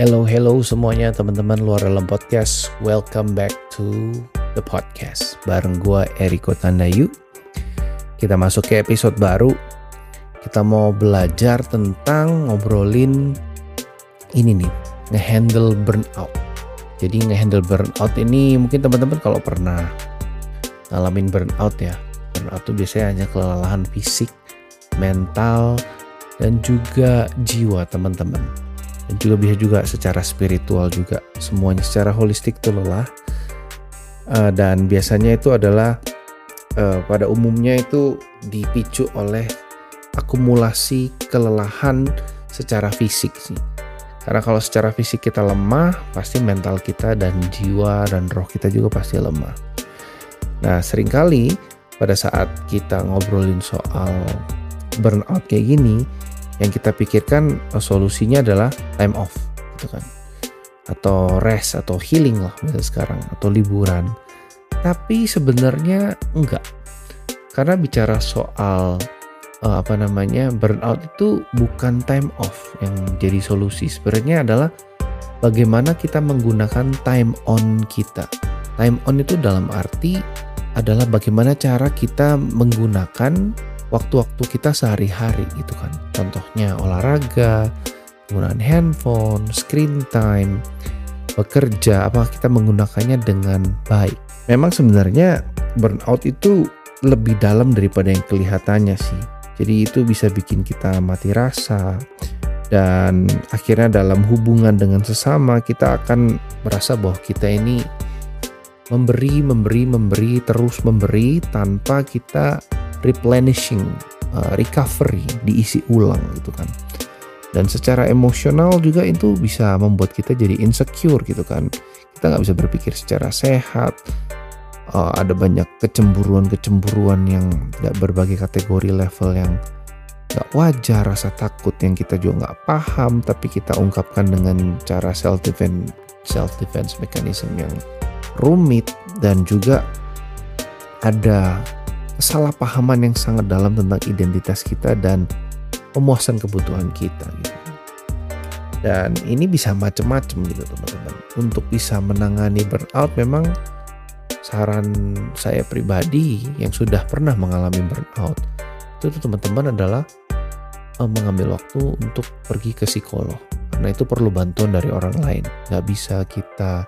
Hello, hello semuanya teman-teman luar dalam podcast. Welcome back to the podcast. Bareng gue Eriko Tandayu. Kita masuk ke episode baru. Kita mau belajar tentang ngobrolin ini nih, ngehandle burnout. Jadi ngehandle burnout ini mungkin teman-teman kalau pernah ngalamin burnout ya. Burnout itu biasanya hanya kelelahan fisik, mental, dan juga jiwa teman-teman dan juga bisa juga secara spiritual juga. Semuanya secara holistik itu lelah. Uh, dan biasanya itu adalah uh, pada umumnya itu dipicu oleh akumulasi kelelahan secara fisik sih. Karena kalau secara fisik kita lemah pasti mental kita dan jiwa dan roh kita juga pasti lemah. Nah sering kali pada saat kita ngobrolin soal burnout kayak gini yang kita pikirkan uh, solusinya adalah time off gitu kan. Atau rest atau healing lah misalnya sekarang atau liburan. Tapi sebenarnya enggak. Karena bicara soal uh, apa namanya burnout itu bukan time off. Yang jadi solusi sebenarnya adalah bagaimana kita menggunakan time on kita. Time on itu dalam arti adalah bagaimana cara kita menggunakan waktu-waktu kita sehari-hari gitu kan. Contohnya olahraga, penggunaan handphone, screen time, bekerja, apa kita menggunakannya dengan baik. Memang sebenarnya burnout itu lebih dalam daripada yang kelihatannya sih. Jadi itu bisa bikin kita mati rasa dan akhirnya dalam hubungan dengan sesama kita akan merasa bahwa kita ini memberi, memberi, memberi, terus memberi tanpa kita replenishing, uh, recovery, diisi ulang gitu kan. Dan secara emosional juga itu bisa membuat kita jadi insecure gitu kan. Kita nggak bisa berpikir secara sehat. Uh, ada banyak kecemburuan-kecemburuan yang tidak berbagai kategori level yang nggak wajar, rasa takut yang kita juga nggak paham, tapi kita ungkapkan dengan cara self defense self defense mechanism yang rumit dan juga ada kesalahpahaman yang sangat dalam tentang identitas kita dan pemuasan kebutuhan kita gitu. Dan ini bisa macam-macam gitu teman-teman. Untuk bisa menangani burnout memang saran saya pribadi yang sudah pernah mengalami burnout itu teman-teman adalah uh, mengambil waktu untuk pergi ke psikolog karena itu perlu bantuan dari orang lain nggak bisa kita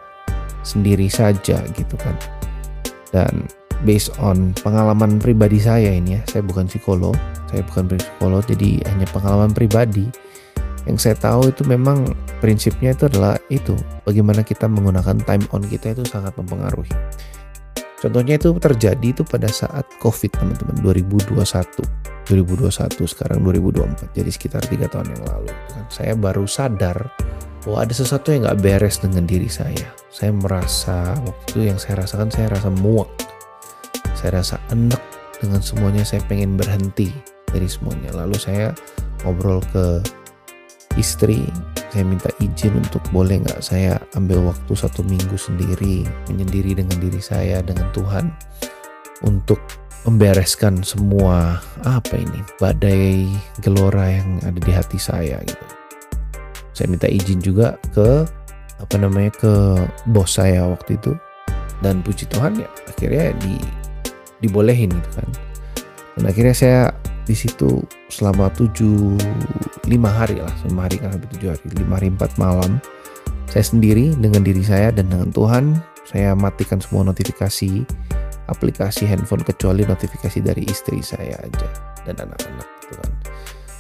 sendiri saja gitu kan dan based on pengalaman pribadi saya ini ya. Saya bukan psikolog, saya bukan psikolog, jadi hanya pengalaman pribadi. Yang saya tahu itu memang prinsipnya itu adalah itu, bagaimana kita menggunakan time on kita itu sangat mempengaruhi. Contohnya itu terjadi itu pada saat COVID teman-teman 2021. 2021 sekarang 2024 jadi sekitar tiga tahun yang lalu kan saya baru sadar bahwa ada sesuatu yang nggak beres dengan diri saya saya merasa waktu itu yang saya rasakan saya rasa muak saya rasa enak dengan semuanya saya pengen berhenti dari semuanya. Lalu saya ngobrol ke istri saya minta izin untuk boleh nggak saya ambil waktu satu minggu sendiri menyendiri dengan diri saya dengan Tuhan untuk membereskan semua apa ini badai gelora yang ada di hati saya gitu. Saya minta izin juga ke apa namanya ke bos saya waktu itu. Dan puji Tuhan ya akhirnya di dibolehin gitu kan. Dan akhirnya saya di situ selama tujuh lima hari lah lima hari kan sampai tujuh hari lima hari empat malam saya sendiri dengan diri saya dan dengan Tuhan saya matikan semua notifikasi aplikasi handphone kecuali notifikasi dari istri saya aja dan anak-anak gitu kan.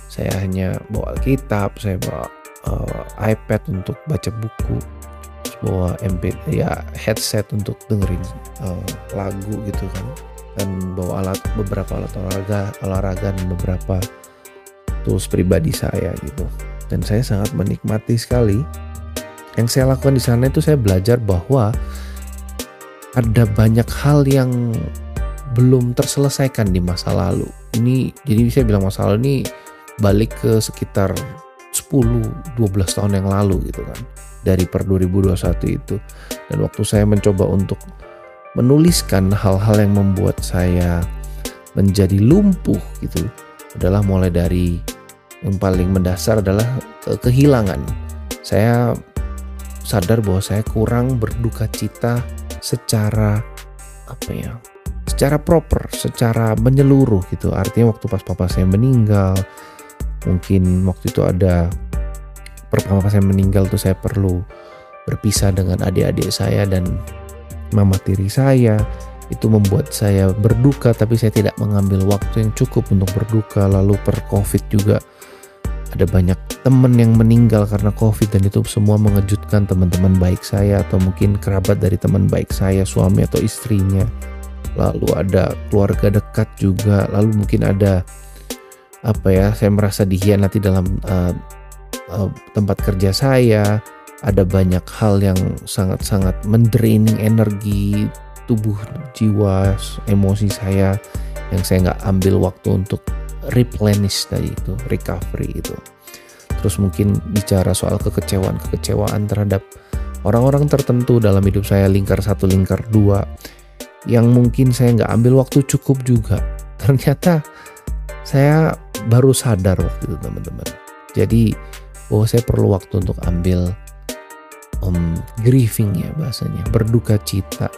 Saya hanya bawa Alkitab saya bawa uh, iPad untuk baca buku bawa MP ya headset untuk dengerin uh, lagu gitu kan dan bawa alat beberapa alat olahraga olahraga dan beberapa tools pribadi saya gitu. Dan saya sangat menikmati sekali. Yang saya lakukan di sana itu saya belajar bahwa ada banyak hal yang belum terselesaikan di masa lalu. Ini jadi saya bilang masa lalu ini balik ke sekitar 10-12 tahun yang lalu gitu kan. Dari per 2021 itu. Dan waktu saya mencoba untuk menuliskan hal-hal yang membuat saya menjadi lumpuh gitu adalah mulai dari yang paling mendasar adalah kehilangan. Saya sadar bahwa saya kurang berduka cita secara apa ya secara proper secara menyeluruh gitu artinya waktu pas papa saya meninggal mungkin waktu itu ada pertama saya meninggal tuh saya perlu berpisah dengan adik-adik saya dan mama tiri saya. Itu membuat saya berduka tapi saya tidak mengambil waktu yang cukup untuk berduka. Lalu per covid juga ada banyak teman yang meninggal karena covid dan itu semua mengejutkan teman-teman baik saya atau mungkin kerabat dari teman baik saya suami atau istrinya. Lalu ada keluarga dekat juga. Lalu mungkin ada apa ya saya merasa dikhianati dalam uh, uh, tempat kerja saya ada banyak hal yang sangat-sangat mendraining energi tubuh, jiwa, emosi saya yang saya nggak ambil waktu untuk replenish tadi itu, recovery itu. Terus mungkin bicara soal kekecewaan-kekecewaan terhadap orang-orang tertentu dalam hidup saya, lingkar satu, lingkar dua, yang mungkin saya nggak ambil waktu cukup juga. Ternyata saya baru sadar waktu itu teman-teman. Jadi bahwa saya perlu waktu untuk ambil um, grieving ya bahasanya, berduka cita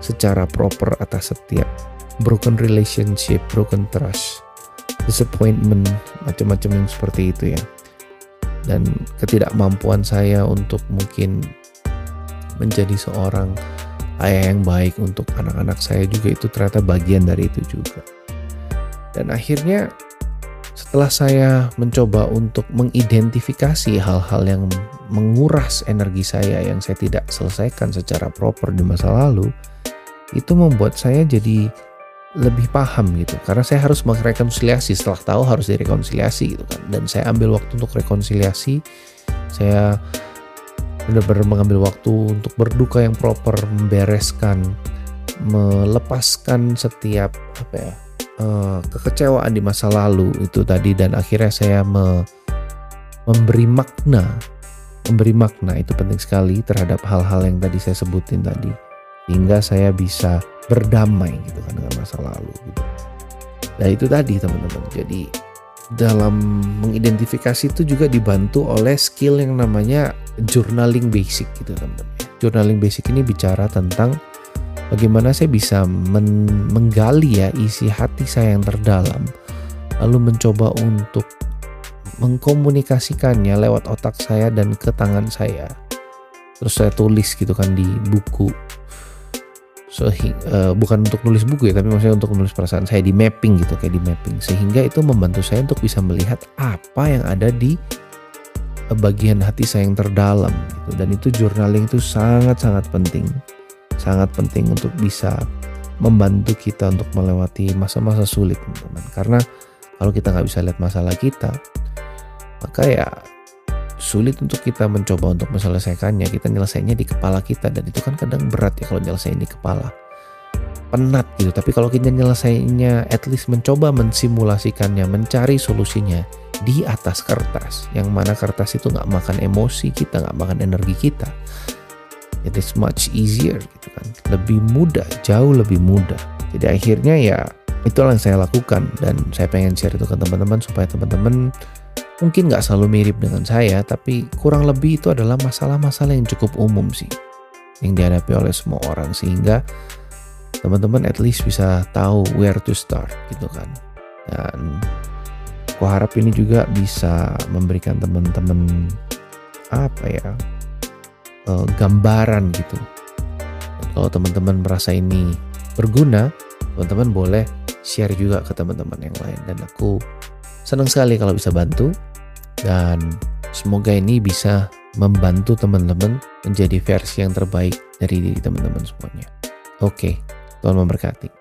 secara proper atas setiap broken relationship, broken trust, disappointment, macam-macam yang seperti itu ya. Dan ketidakmampuan saya untuk mungkin menjadi seorang ayah yang baik untuk anak-anak saya juga itu ternyata bagian dari itu juga. Dan akhirnya setelah saya mencoba untuk mengidentifikasi hal-hal yang menguras energi saya yang saya tidak selesaikan secara proper di masa lalu, itu membuat saya jadi lebih paham gitu. Karena saya harus merekonsiliasi setelah tahu harus direkonsiliasi gitu kan. Dan saya ambil waktu untuk rekonsiliasi saya benar-benar mengambil waktu untuk berduka yang proper membereskan melepaskan setiap apa ya uh, kekecewaan di masa lalu itu tadi dan akhirnya saya me, memberi makna memberi makna itu penting sekali terhadap hal-hal yang tadi saya sebutin tadi hingga saya bisa berdamai gitu kan dengan masa lalu gitu. Nah itu tadi teman-teman. Jadi dalam mengidentifikasi itu juga dibantu oleh skill yang namanya journaling basic gitu teman-teman. Journaling basic ini bicara tentang bagaimana saya bisa men menggali ya isi hati saya yang terdalam? Lalu mencoba untuk mengkomunikasikannya lewat otak saya dan ke tangan saya. Terus saya tulis gitu kan di buku. Sehingga, uh, bukan untuk nulis buku ya tapi maksudnya untuk menulis perasaan saya di mapping gitu kayak di mapping. Sehingga itu membantu saya untuk bisa melihat apa yang ada di uh, bagian hati saya yang terdalam gitu. Dan itu journaling itu sangat sangat penting sangat penting untuk bisa membantu kita untuk melewati masa-masa sulit teman-teman. Karena kalau kita nggak bisa lihat masalah kita maka ya sulit untuk kita mencoba untuk menyelesaikannya. Kita nyelesainya di kepala kita dan itu kan kadang berat ya kalau nyelesain di kepala. Penat gitu. Tapi kalau kita nyelesainya at least mencoba mensimulasikannya mencari solusinya di atas kertas. Yang mana kertas itu nggak makan emosi kita nggak makan energi kita it is much easier gitu kan lebih mudah jauh lebih mudah jadi akhirnya ya itulah yang saya lakukan dan saya pengen share itu ke teman-teman supaya teman-teman mungkin nggak selalu mirip dengan saya, tapi kurang lebih itu adalah masalah-masalah yang cukup umum sih, yang dihadapi oleh semua orang sehingga teman-teman at least bisa tahu where to start gitu kan. Dan aku harap ini juga bisa memberikan teman-teman apa ya uh, gambaran gitu. Dan kalau teman-teman merasa ini berguna, teman-teman boleh share juga ke teman-teman yang lain dan aku senang sekali kalau bisa bantu dan semoga ini bisa membantu teman-teman menjadi versi yang terbaik dari diri teman-teman semuanya. Oke, Tuhan memberkati.